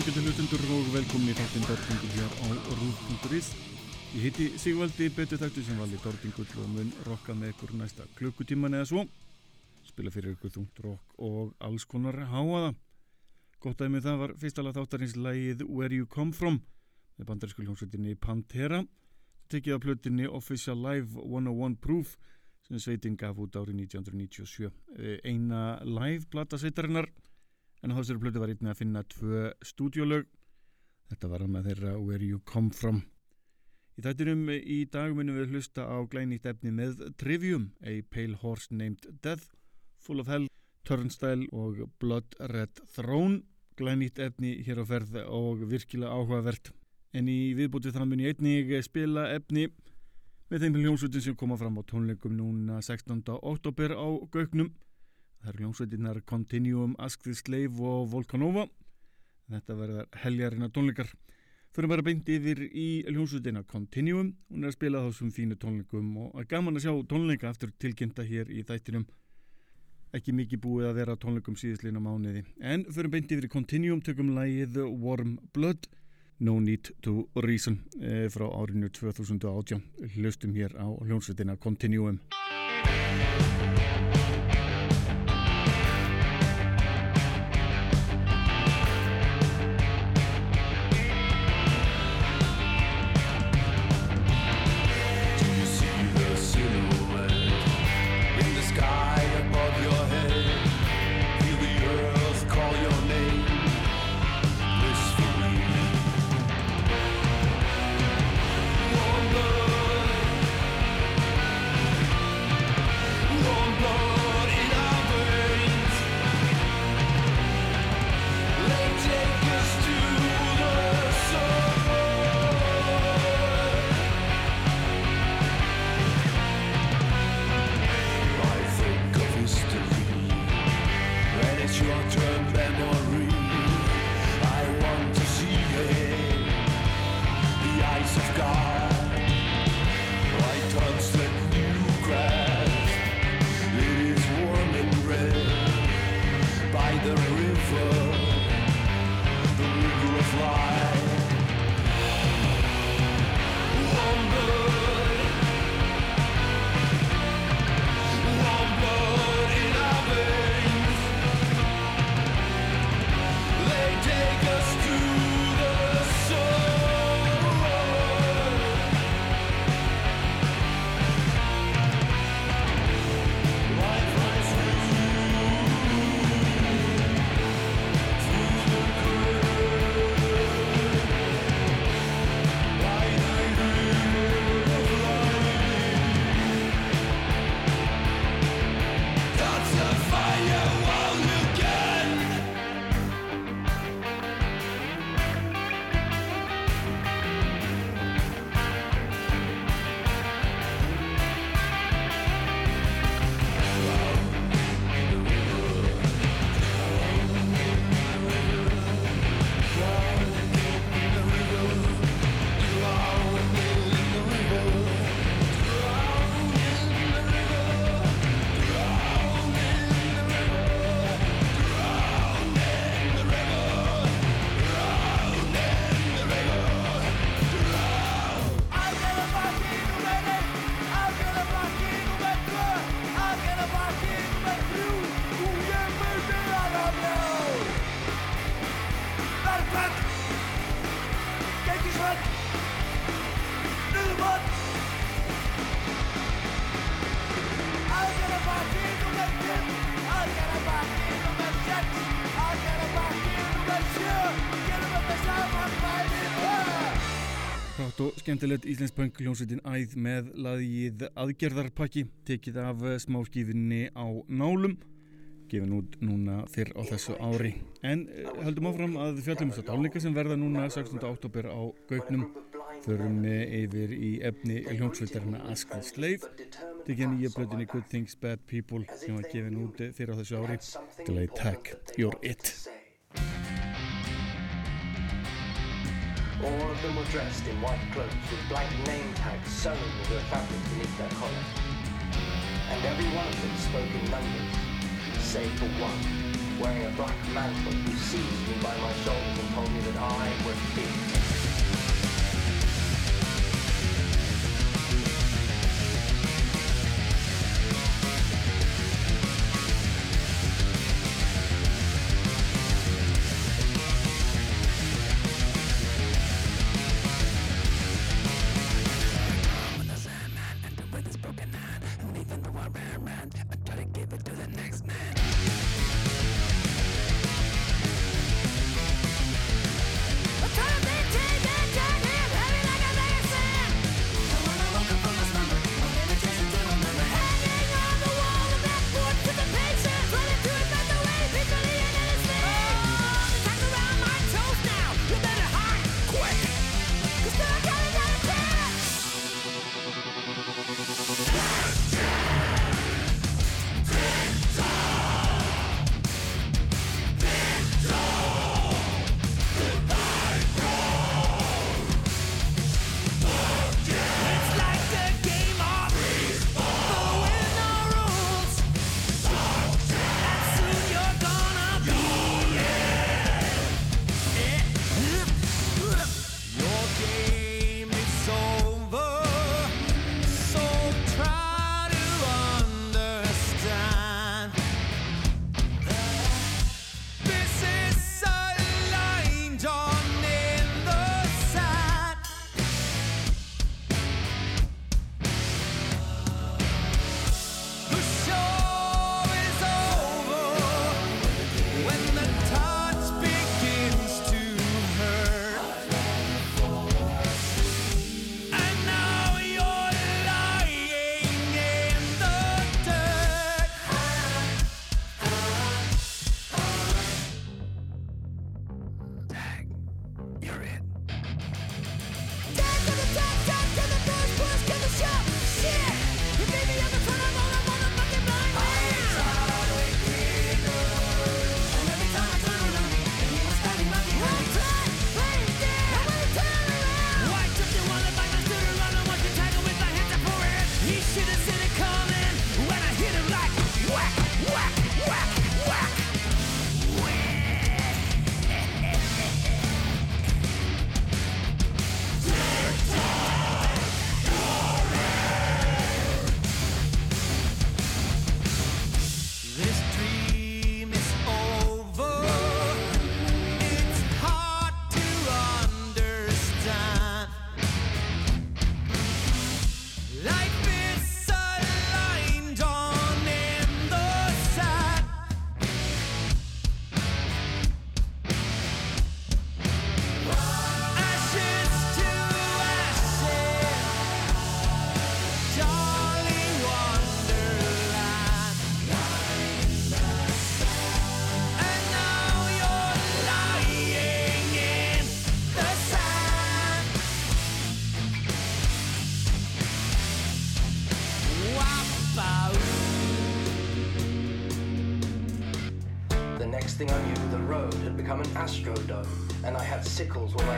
ágættu hlustendur og velkomin í þáttinn Dörfingur hér á Rúf.is Ég heiti Sigvaldi betur þættu sem vali Dörfingur og mun rokka með ykkur næsta klukkutíman eða svo. Spila fyrir ykkur þungt rokk og alls konar háaða Gott aðeins með það var fyrstala þáttarins lægið Where You Come From með bandarísku hljómsveitinni Pantera. Tekið af plötinni Official Live 101 Proof sem sveitin gaf út árið 1997 eina live blata sveitarinnar en á þessari blötu var einnig að finna tvö stúdjólög þetta var með þeirra Where You Come From. Í þættinum í dag munum við hlusta á glænýtt efni með Trivium A Pale Horse Named Death Full of Hell, Turnstile og Blood Red Throne. Glænýtt efni hér á ferð og virkilega áhugavert. En í viðbútið þannig mun ég einnig spila efni með þeim hljómsveitin sem koma fram á tónleikum núna 16. oktober á Gauknum Það eru hljómsveitinnar Continuum, Ask the Slave og Volcanova. Þetta verður heljarina tónleikar. Að vera beint yfir í hljómsveitina Continuum. Hún er að spila þessum fínu tónleikum og er gaman að sjá tónleika aftur tilkynnta hér í þættinum. Ekki mikið búið að vera tónleikum síðisleina mánuði. En fyrir beint yfir í Continuum tökum lægið Warm Blood. No Need to Reason eh, frá árinu 2018. Hlustum hér á hljómsveitina Continuum. Skemmtilegt Íslensk hljómsveitin æð með laðið aðgerðarpakki tekið af smáskifinni á nálum gefin út núna fyrr á þessu ári. En eh, höldum áfram að fjallum þess að dálninga sem verða núna 16. oktober á Gaugnum förum yfir í efni hljómsveitarna Ask the Slave tekið nýja blöðinni Good Things Bad People sem var gefin út fyrr á þessu ári. Til að tag You're It All of them were dressed in white clothes with blank name tags sewn into the fabric beneath their collars. And every one of them spoke in numbers, save for one, wearing a black mantle who seized me by my shoulders and told me that I was big. sickles were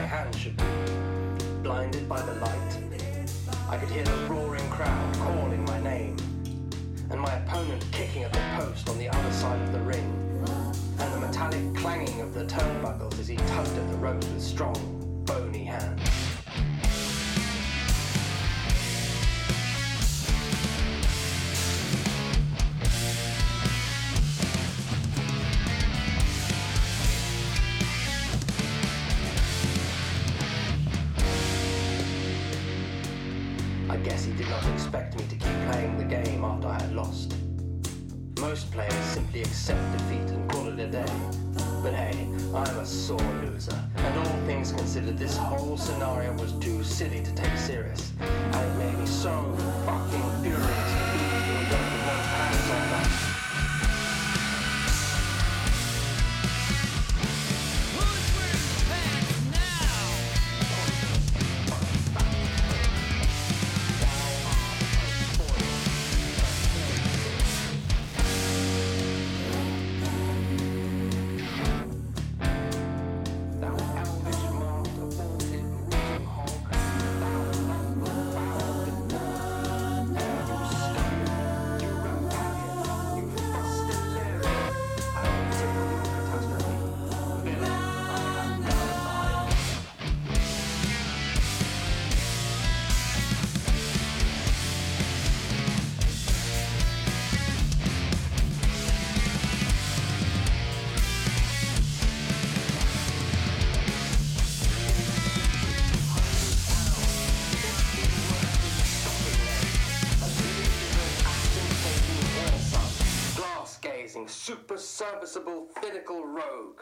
super serviceable finical rogue,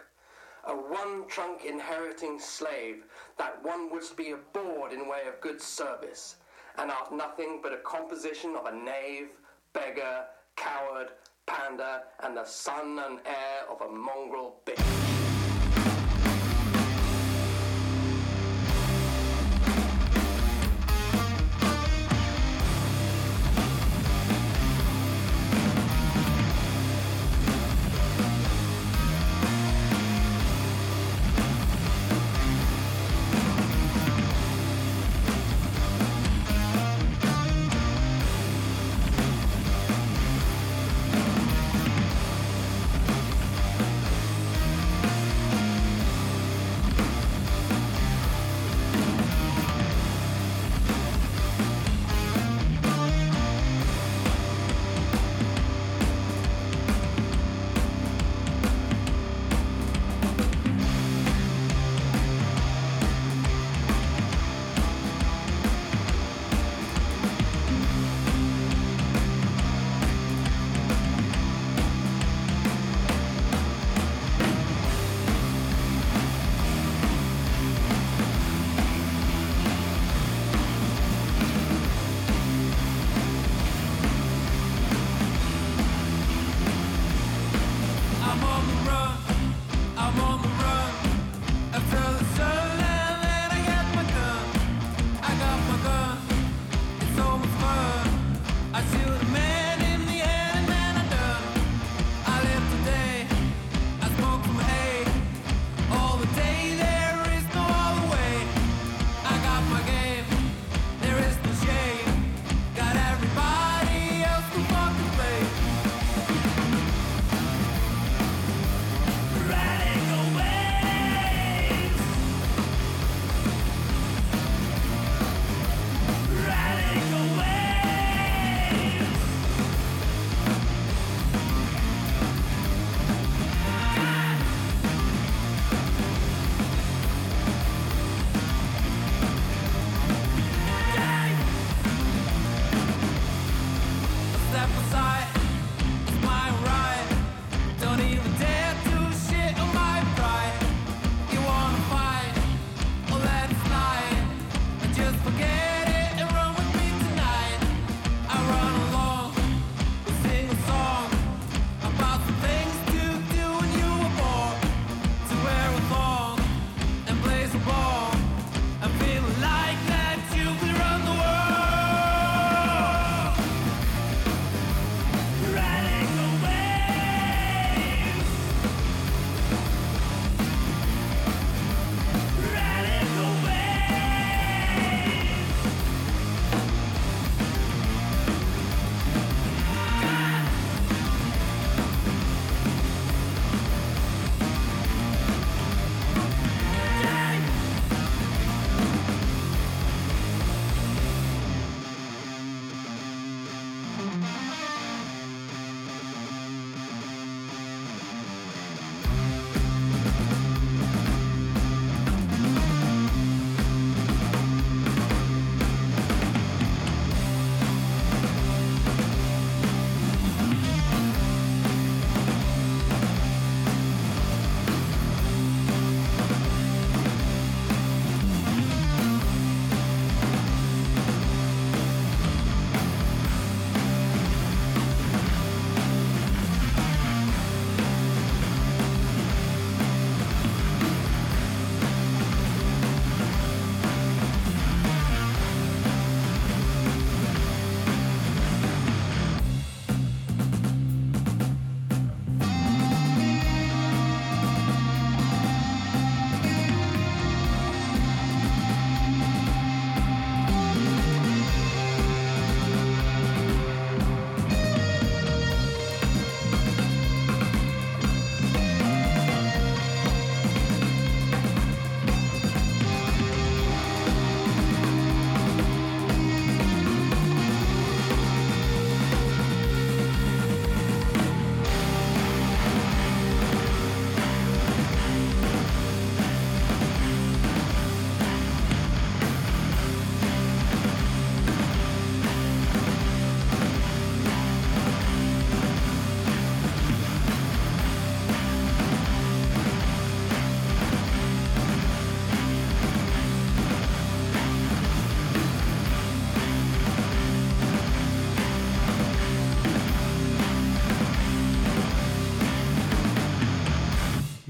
a one trunk inheriting slave that one would be aboard in way of good service, and art nothing but a composition of a knave, beggar, coward, pander, and the son and heir of a mongrel bitch.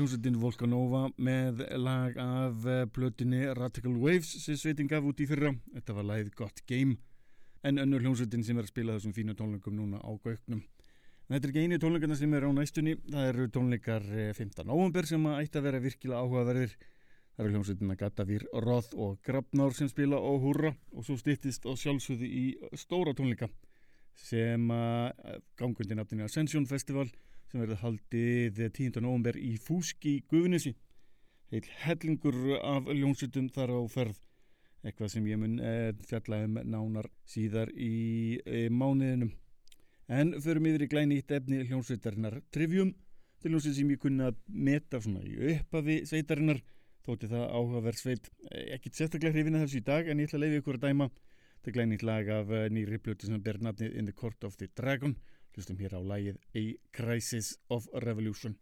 Hljómsveitin Volcanova með lag af blötinni Radical Waves sem sveitin gaf út í fyrra. Þetta var lagið Got Game en önnur hljómsveitin sem er að spila þessum fínu tónleikum núna á. En þetta er ekki eini tónleikarna sem er á næstunni, það eru tónleikar 15. november sem að ætti að vera virkilega áhugaverðir. Það eru hljómsveitin að gata výr Róð og Grabnár sem spila á Húra og svo stýttist á sjálfsögðu í stóra tónleika sem að gangundi nafninu Ascension Festival sem verður haldið 10. november í Fúski Guðunissi. Heil hellingur af hljómsveitum þar á ferð eitthvað sem ég mun eh, fjalla um nánar síðar í eh, mánuðinum. En förum yfir í glænýtt efni hljómsveitarinnar Trivium til hljómsveit sem ég kunna meta svona í uppafi sveitarinnar þótti það áhugaverð sveit ekki sérstaklega hrifina þessu í dag en ég ætla að leiði ykkur að dæma þetta glænýtt lag af nýri plötu sem ber nafnið In the Court of the Dragon hlustum hér á lagið A Crisis of Revolution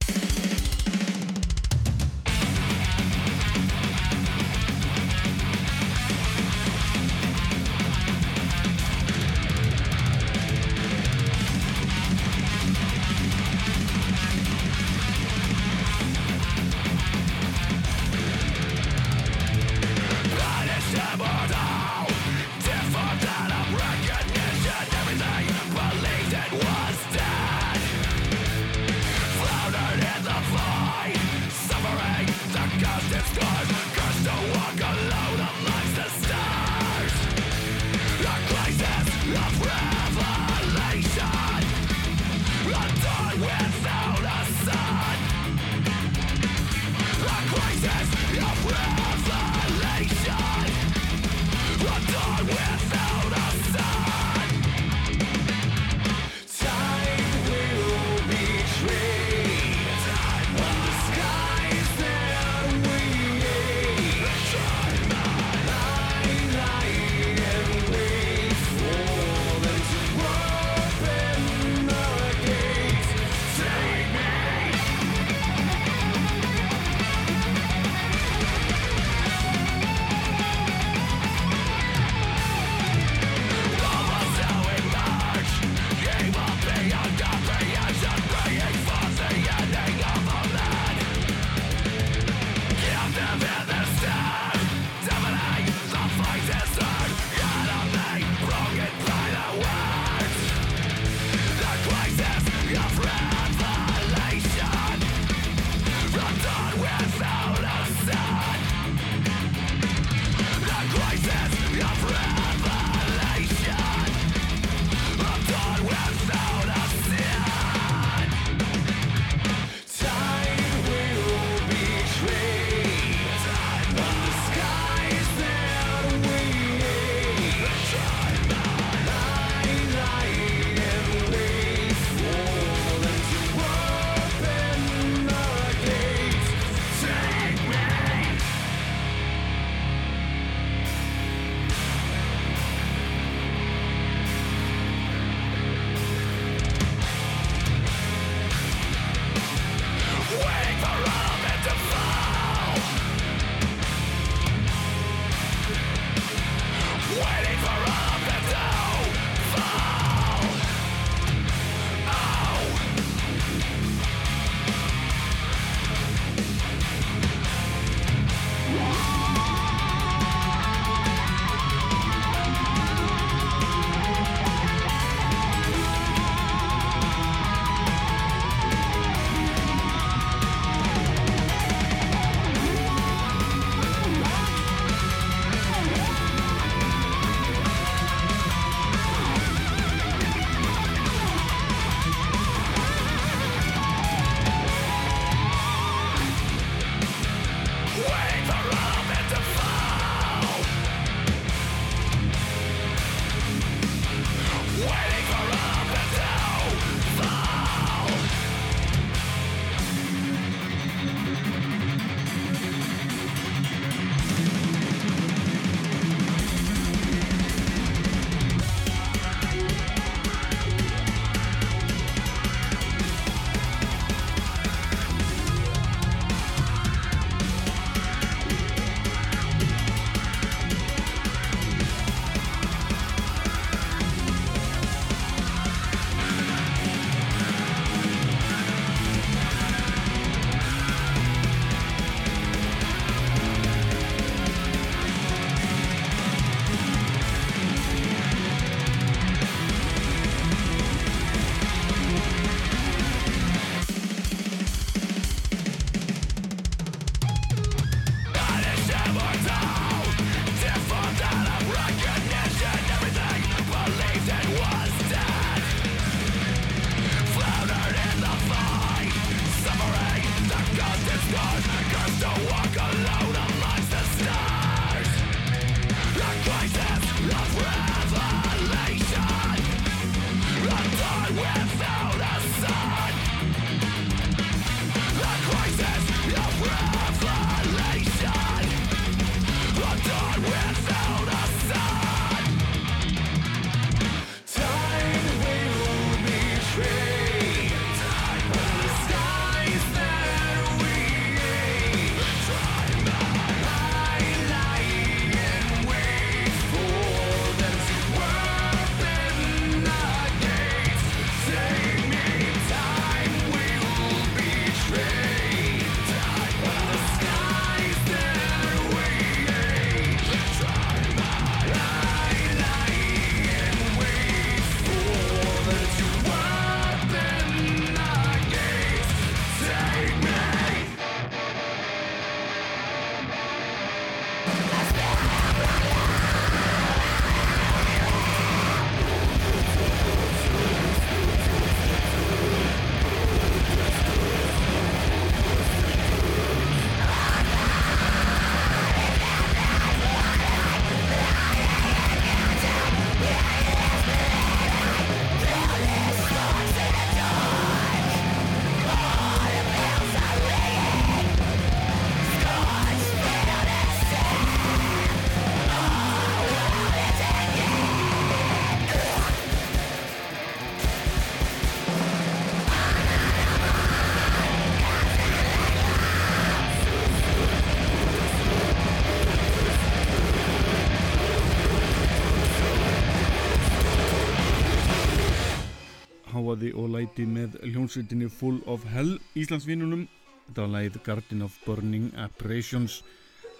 læti með hljónsveitinni Full of Hell Íslandsvinnunum. Þetta var lægið Garden of Burning Apparitions.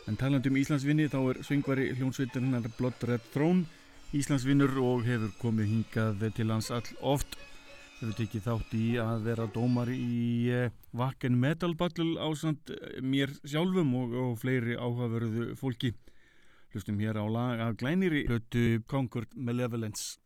En talandum Íslandsvinni þá er svingvari hljónsveitinnar Blood Red Throne Íslandsvinnur og hefur komið hingað til hans all oft. Hefur tekið þátt í að vera dómar í eh, Wacken Metal Battle á samt eh, mér sjálfum og, og fleiri áhugaverðu fólki. Hlustum hér á lag af glæniri hlutu Concord Malevolence.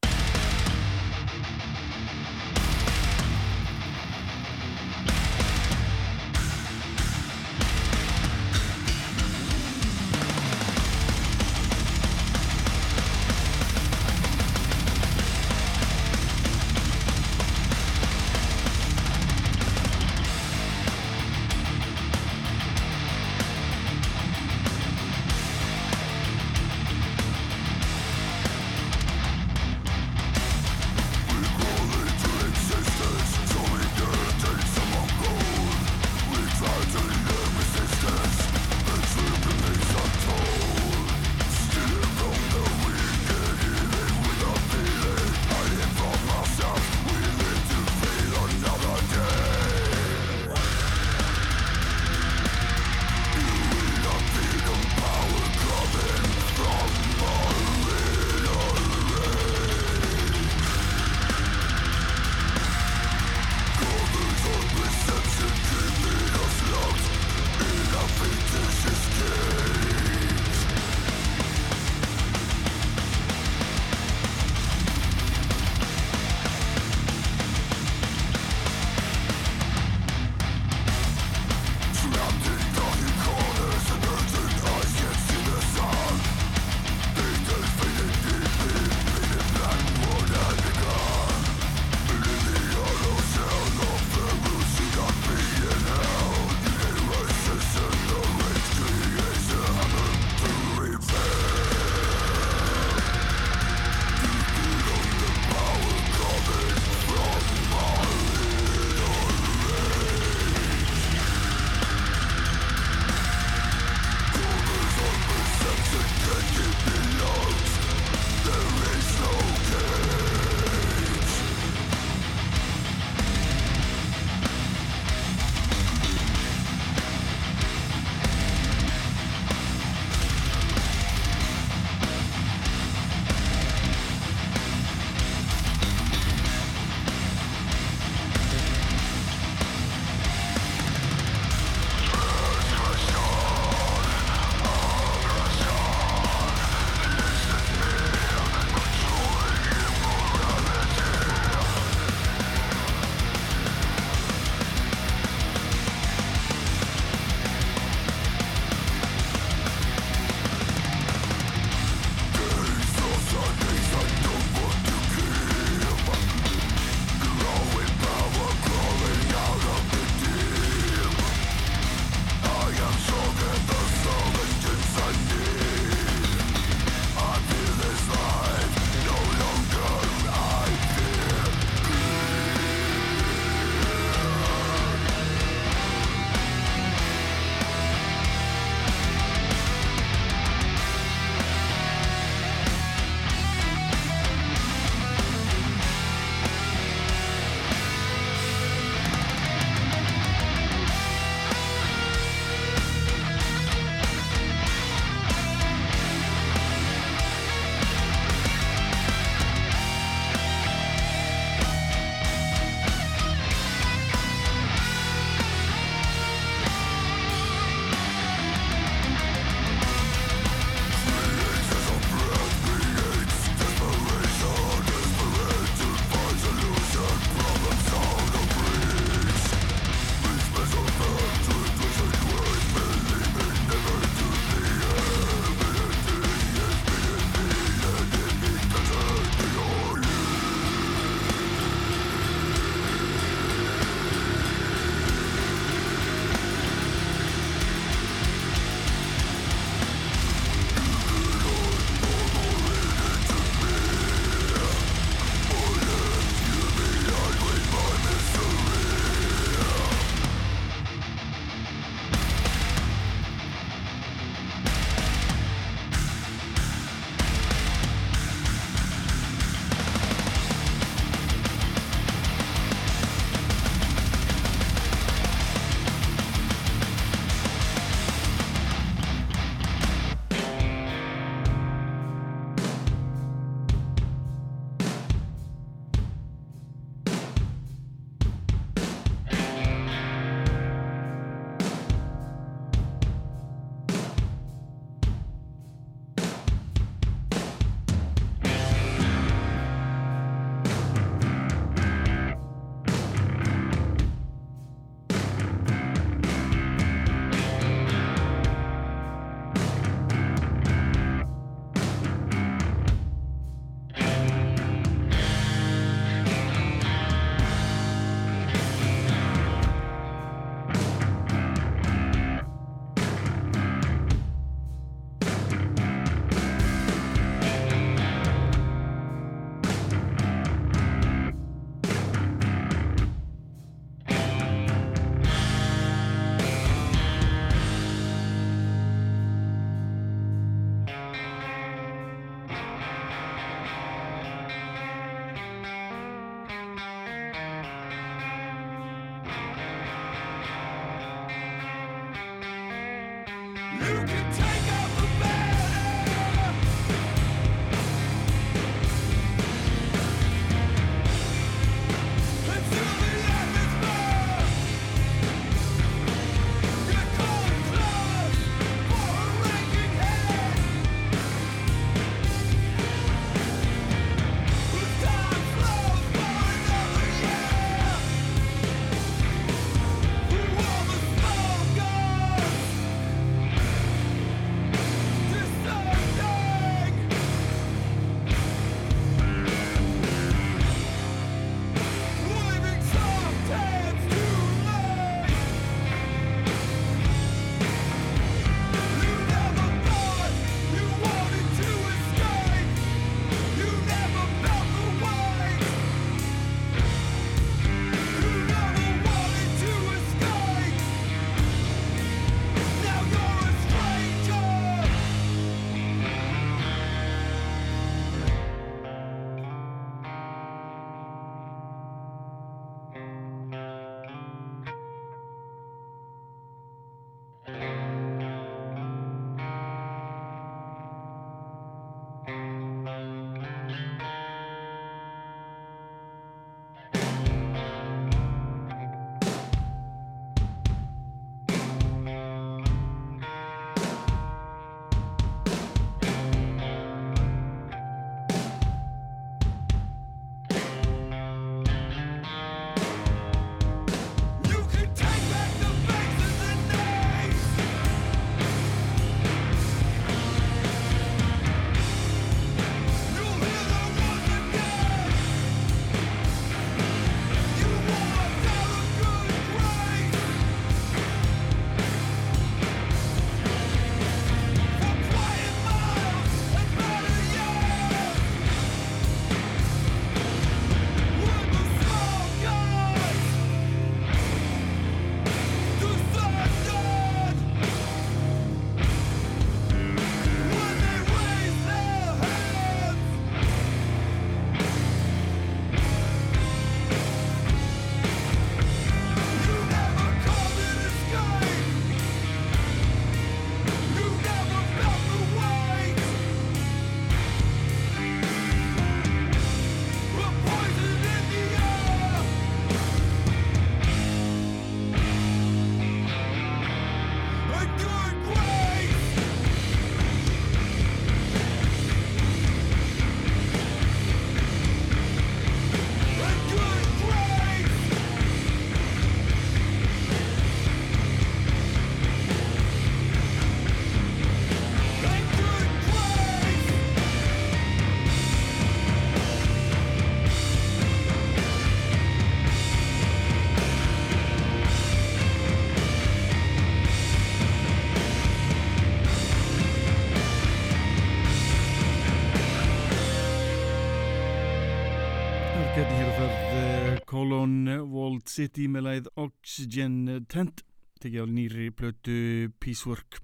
Walled City með læð Oxygen Tent tekið á nýri plötu Peacework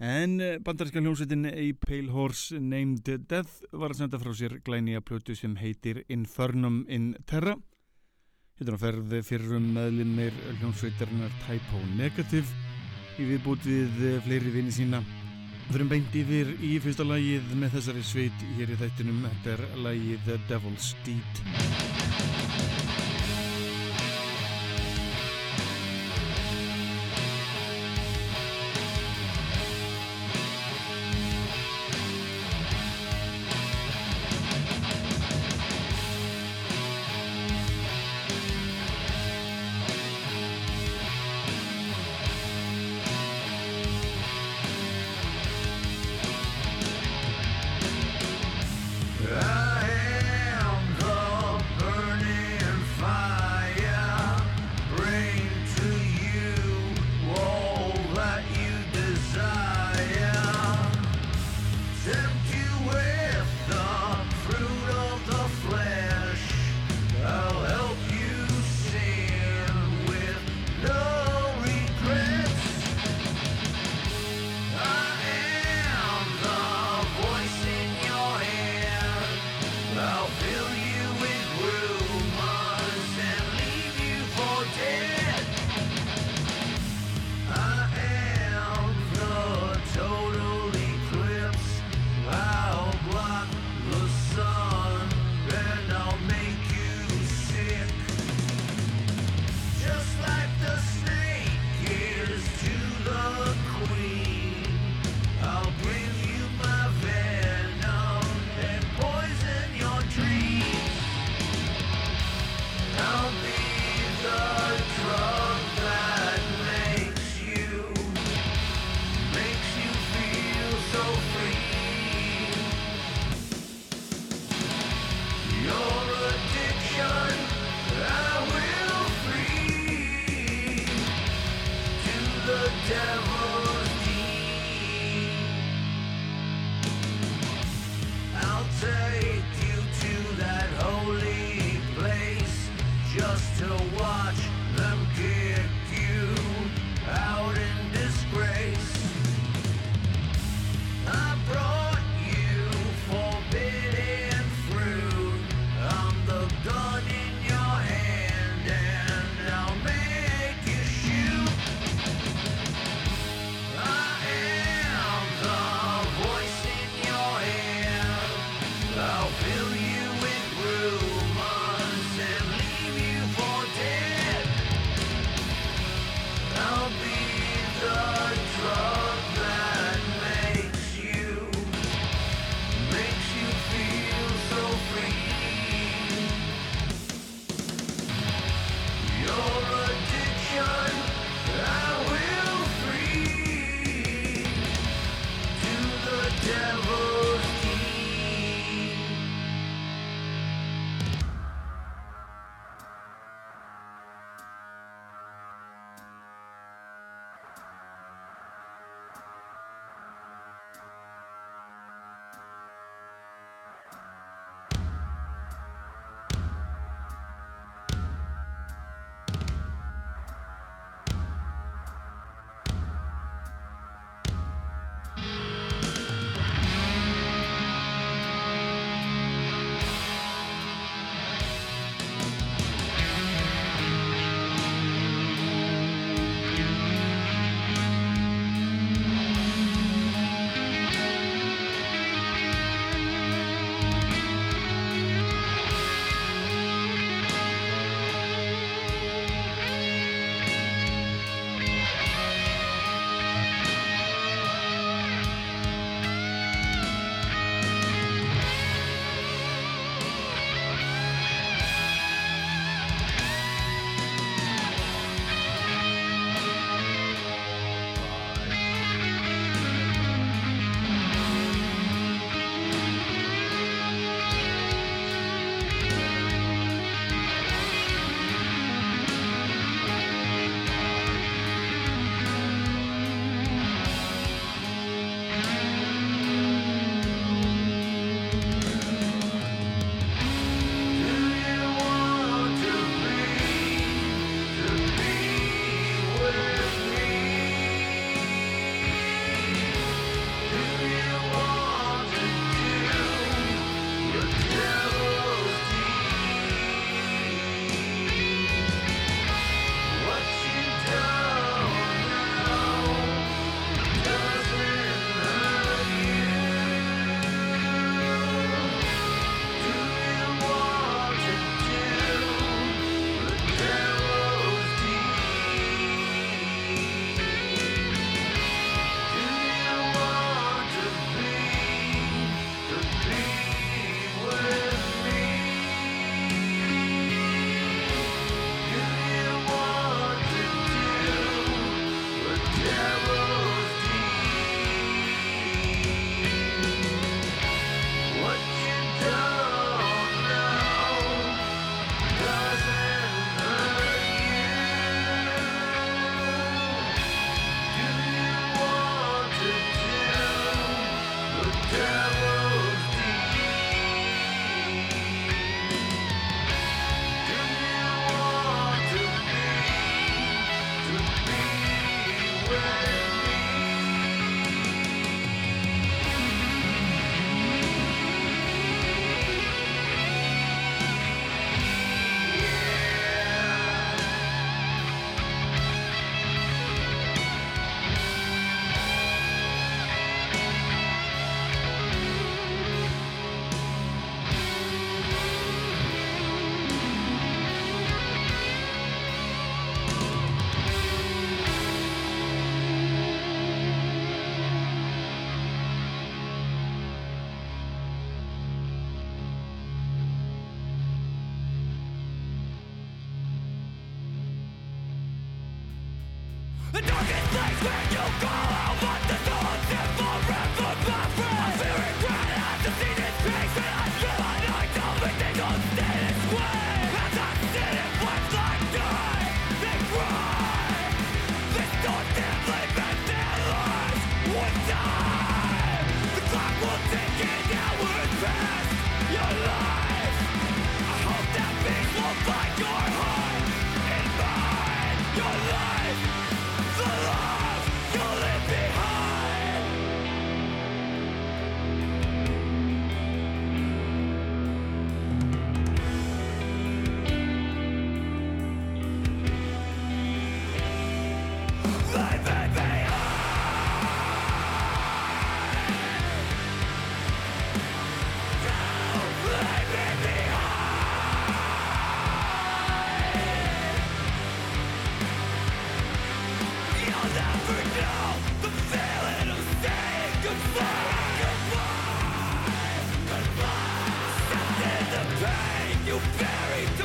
en eh, bandaríska hljómsveitin A Pale Horse Named Death var að senda frá sér glænija plötu sem heitir Infernum in Terra hittur að ferð fyrir um meðlumir hljómsveitarinnar Typo Negative í viðbútt við eh, fleiri vini sína erum beint yfir í fyrsta lagið með þessari sveit hér í þættinum. Þetta er lagið The Devil's Deed.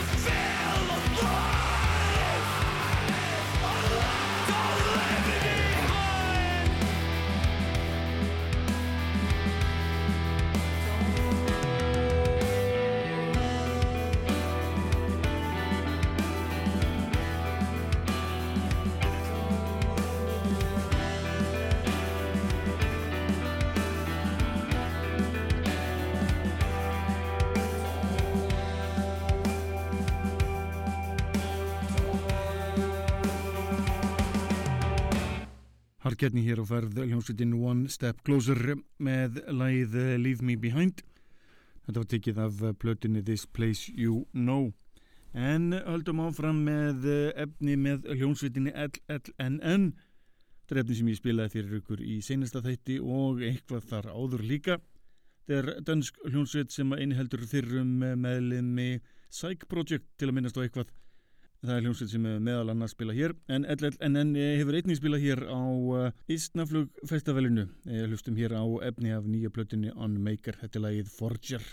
Feel Harkjarni hér á ferð hljómsveitin One Step Closer með læð Leave Me Behind. Þetta var tekið af plötinni This Place You Know. En höldum áfram með efni með hljómsveitinni LLNN. Þetta er efni sem ég spilaði fyrir ykkur í seinasta þætti og eitthvað þar áður líka. Þetta er dansk hljómsveit sem einheldur þyrrum meðlemi Psych Project til að minnast á eitthvað Það er hljómsveit sem meðal annars spila hér en LLNN hefur einnig spila hér á Ísnaflug festivalinu hlustum hér á efni af nýja plötunni On Maker, þetta er lagið Forger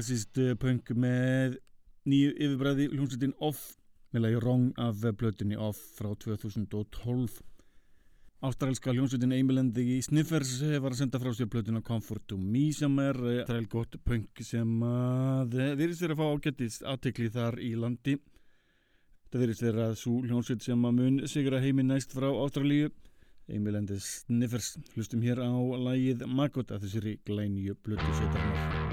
klassist uh, punk með nýju yfirbræði hljómsveitin Off með lagi Wrong af blötunni Off frá 2012 Ástrælska hljómsveitin Eimilendi í Sniffers var að senda frá sér blötuna Comfort to Me sem er ástræl gott punk sem að virðist verið að fá ágættist aðtekli þar í landi. Það virðist verið að svo hljómsveit sem að mun sigra heimi næst frá Ástrælíu Eimilendi Sniffers hlustum hér á lagið Maggot að þessari glænju blötu sveitarnar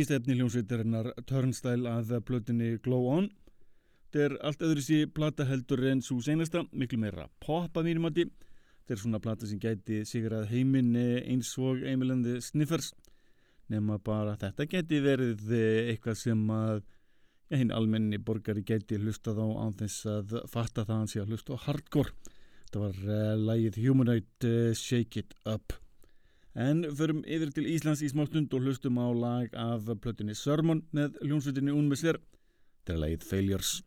Nýst efni hljómsveitarinnar Turnstyle að blötinni Glow On. Þetta er allt öðru sí plata heldur en svo senasta, miklu meira pop að mínum átti. Þetta er svona plata sem gæti sigrað heiminni eins og Emilandi Sniffers nema bara þetta gæti verið eh, eitthvað sem að ja, hinn almenni borgari gæti hlustað á án þess að fatta það hans í að hlusta á hardcore. Þetta var uh, lægið Humanoid uh, Shake It Up. En förum yfir til Íslands í smá stund og hlustum á lag af plötunni Sermon með hljómsveitinni Unmissler. Þetta er lagið Failures.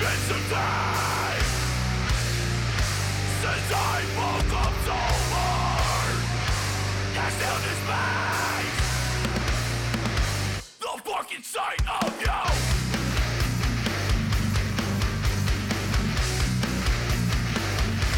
Been some time since I woke up sober. I still the of you. The fucking sight of you.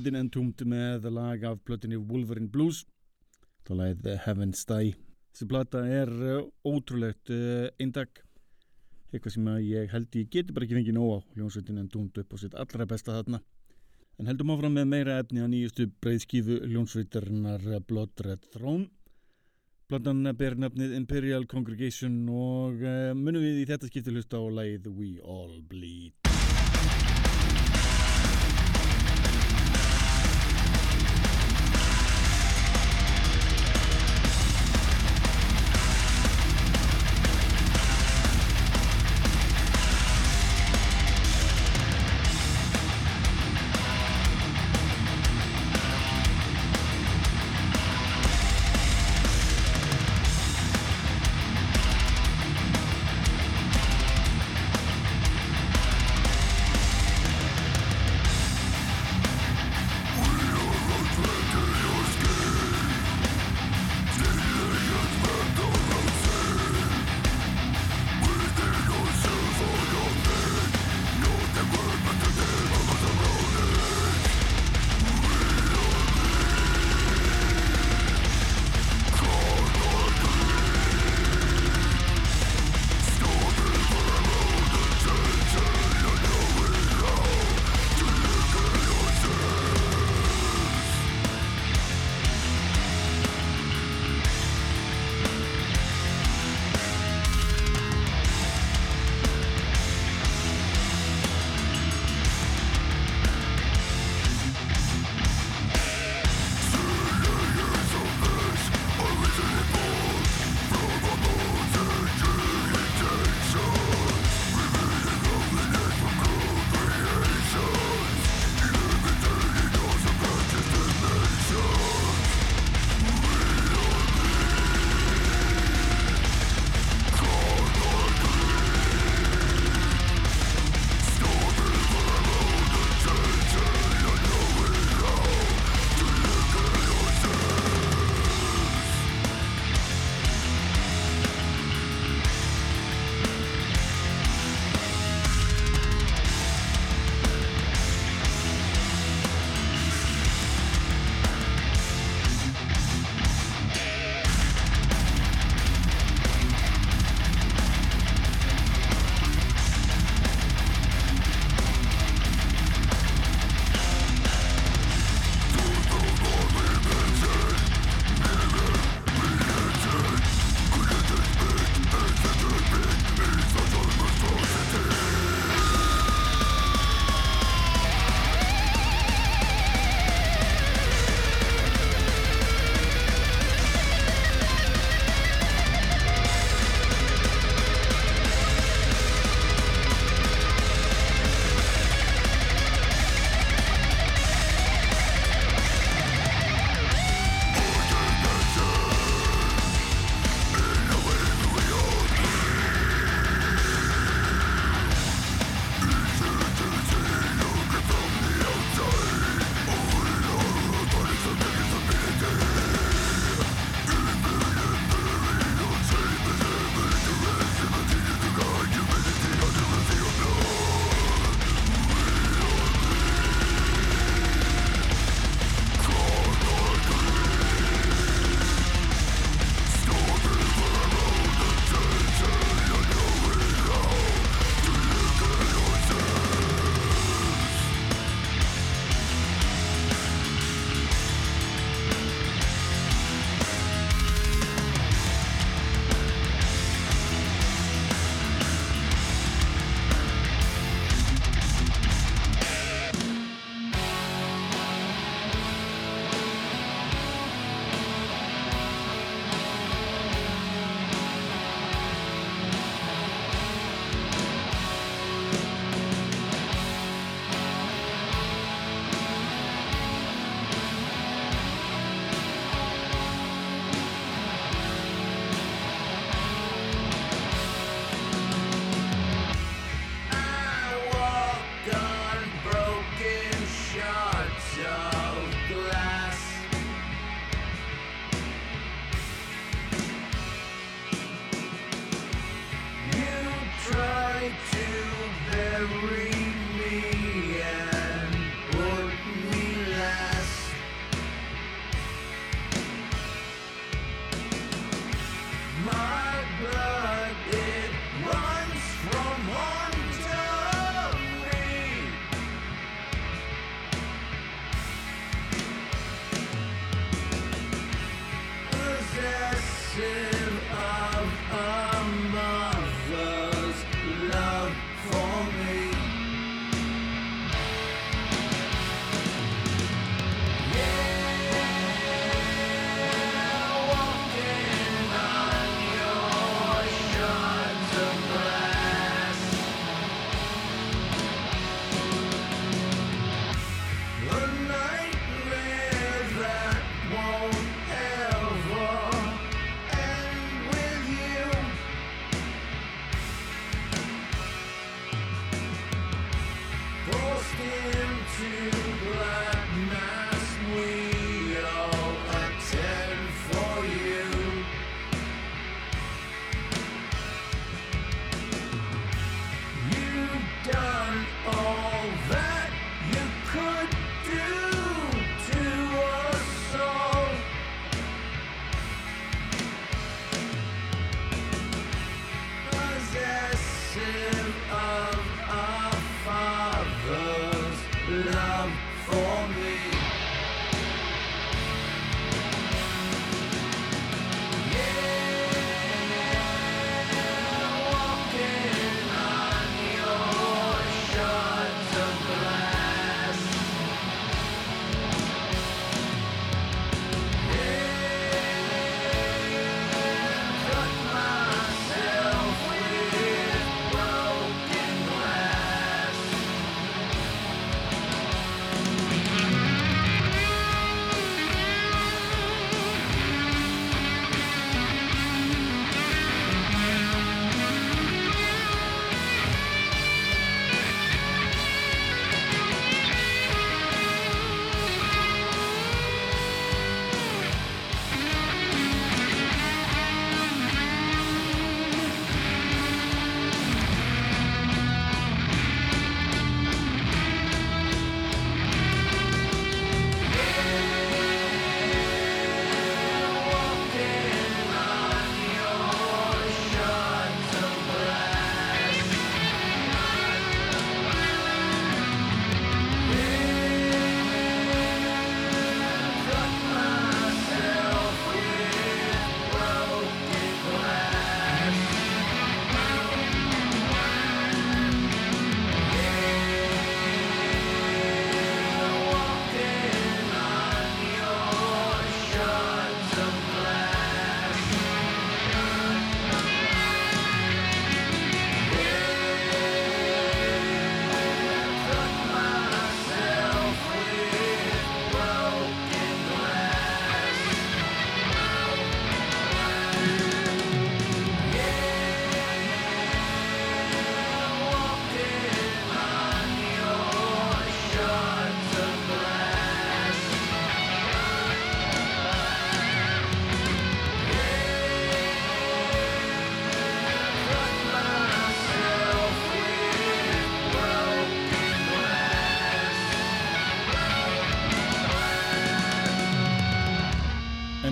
Hljómsveitin Entombed með lag af plötinni Wolverine Blues. Þá lagið Heaven's Die þessi plata er uh, ótrúlegt uh, eindag eitthvað sem ég held ég geti bara ekki fengið nóg á hljómsveitin Entombed upp á sitt allra besta þarna. En heldum áfram með meira efni á nýjustu breyðskífu hljómsveitarinnar Blood Red Throne. Platan ber nafnið Imperial Congregation og munum við í þetta skipti hlusta á lagið We All Bleed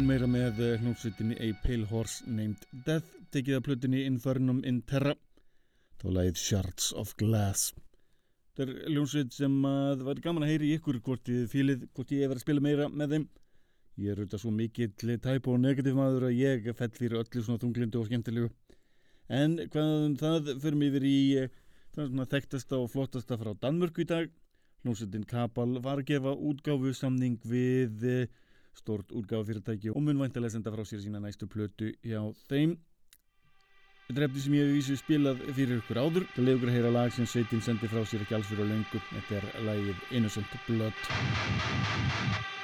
með hljómsveitinni A Pale Horse Named Death tekið að plutinni Infernum in Terra þá lagið Shards of Glass. Þetta er hljómsveit sem að var gaman að heyri ykkur hvort ég fýlið, hvort ég hef verið að spila meira með þeim. Ég er auðvitað svo mikill tæp og negativ maður að ég fell fyrir öllu svona þunglindu og skemmtilegu. En hvaðan um það fyrir mig yfir í það svona þekktasta og flottasta frá Danmörku í dag. Hljómsveitin Kabal var að gefa útgáfu samning við stort útgáðafyrirtæki og mun væntilega senda frá sér sína næstu plötu hjá þeim. Þetta er eftir sem ég hef vísu spilað fyrir ykkur áður. Það leiður ykkur að heyra lag sem sveitin sendi frá sér ekki alls fyrir á lengur Þetta er lagið Innocent Blood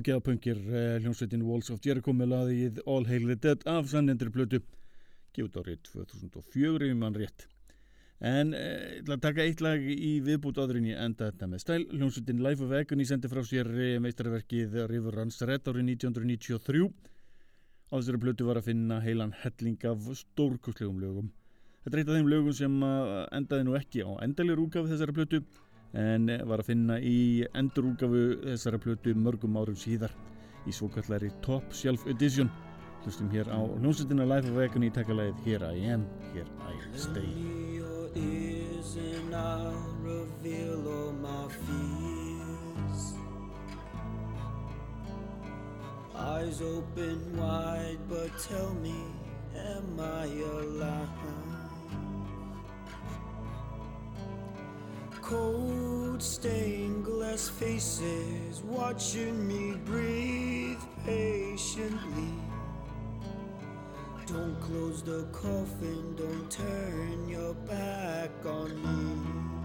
Ágæðapöngir eh, hljómsveitin Walls of Jericho með laðið All Hail the Dead af sannendur blötu gefið árið 2004 ef mann rétt. En eh, til að taka eitt lag í viðbútt aðrinni enda þetta með stæl. Hljómsveitin Life of Agony sendi frá sér eh, meistarverkið River Runs Red árið 1993 á þessari blötu var að finna heilan helling af stórkuslegum lögum. Þetta er eitt af þeim lögum sem endaði nú ekki á endalir úgaf þessari blötu en var að finna í endurúgafu þessara plötu mörgum árum síðar í svokallari Top Shelf Edition. Hlustum hér á hljómsveitina Life of Agony takkalæðið Here I Am, Here I Stay. Eyes open wide but tell me am I alive cold stained glass faces watching me breathe patiently. Don't close the coffin, don't turn your back on me.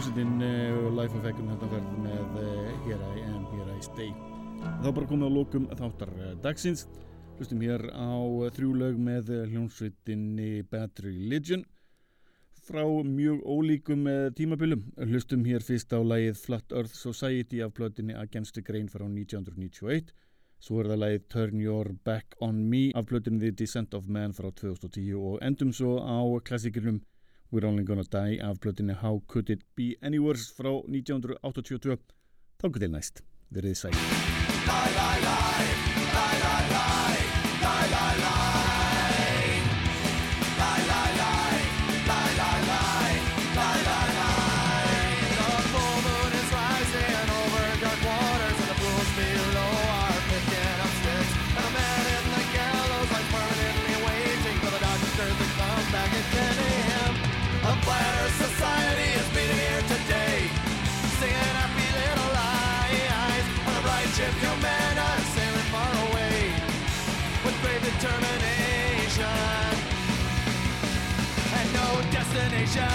Hljómsveitin uh, Life of Eggum þetta verð með Here I Am, Here I Stay. Þá bara komið á lókum þáttar uh, dagsins. Hlustum hér á þrjú lög með hljómsveitinni Bad Religion frá mjög ólíkum tímabilum. Hlustum hér fyrst á lagið Flat Earth Society af plötinni Against the Grain frá 1991. Svo er það lagið Turn Your Back on Me af plötinni The Descent of Man frá 2010 og endum svo á klassikernum We're Only Gonna Die af plötinni How Could It Be Any Worse frá 1982. Þangu til næst. Verðið sæl. vision.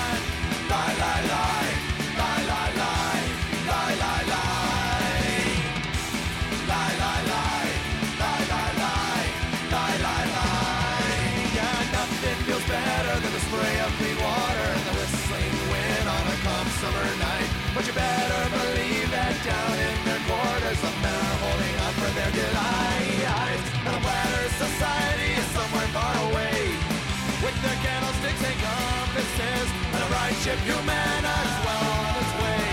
Lie, lie, lie. Lie, lie, lie. Lie, lie, lie. Lie, lie, lie. Lie, lie, lie. Lie. Yeah, nothing feels better than the spray of clean water and the whistling wind on a calm summer night. But you better believe that down in their quarters, the men are holding on for their delight. And a bladder society. white ship Humana's well on his way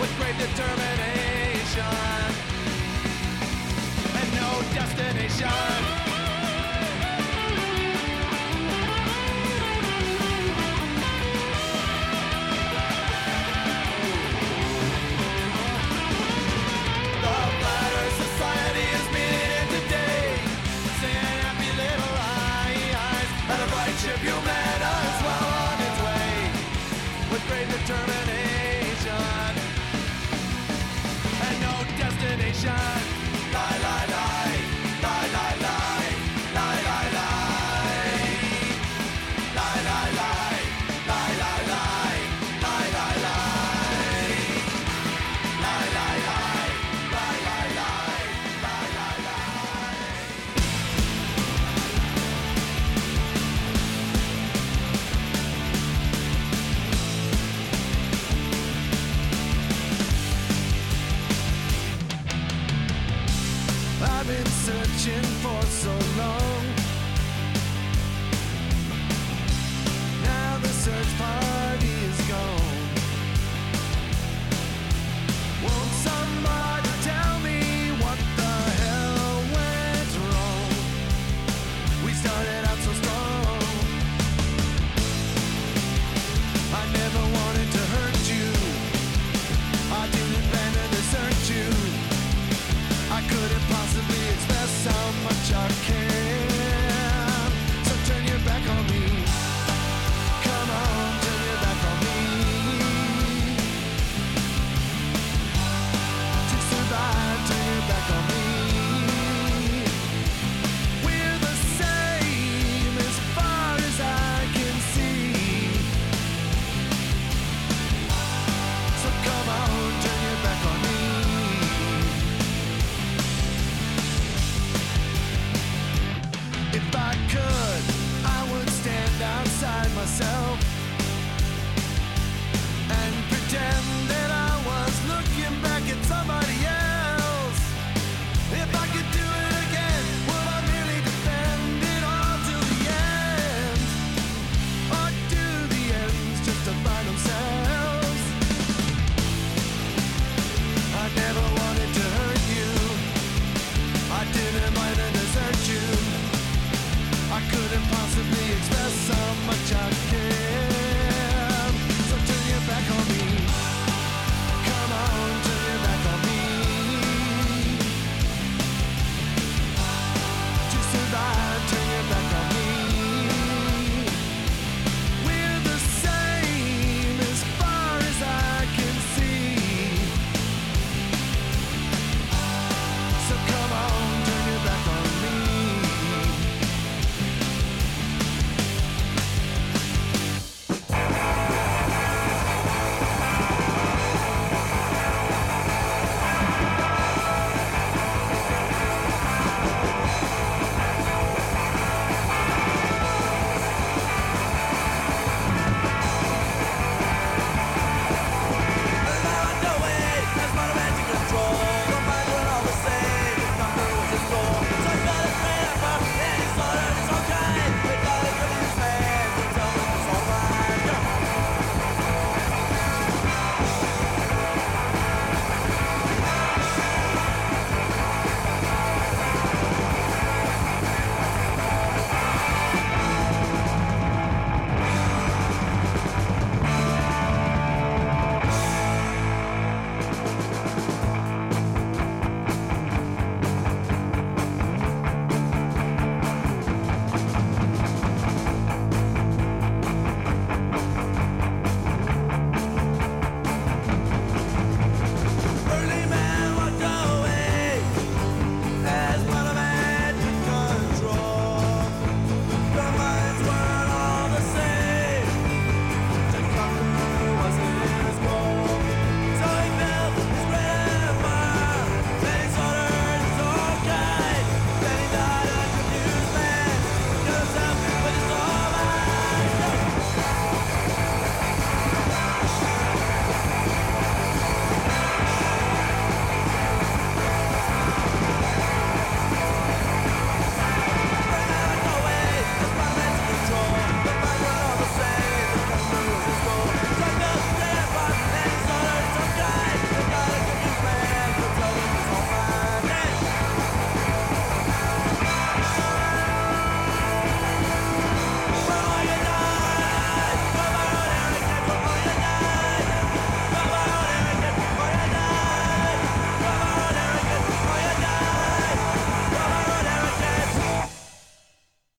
with great determination and no destination.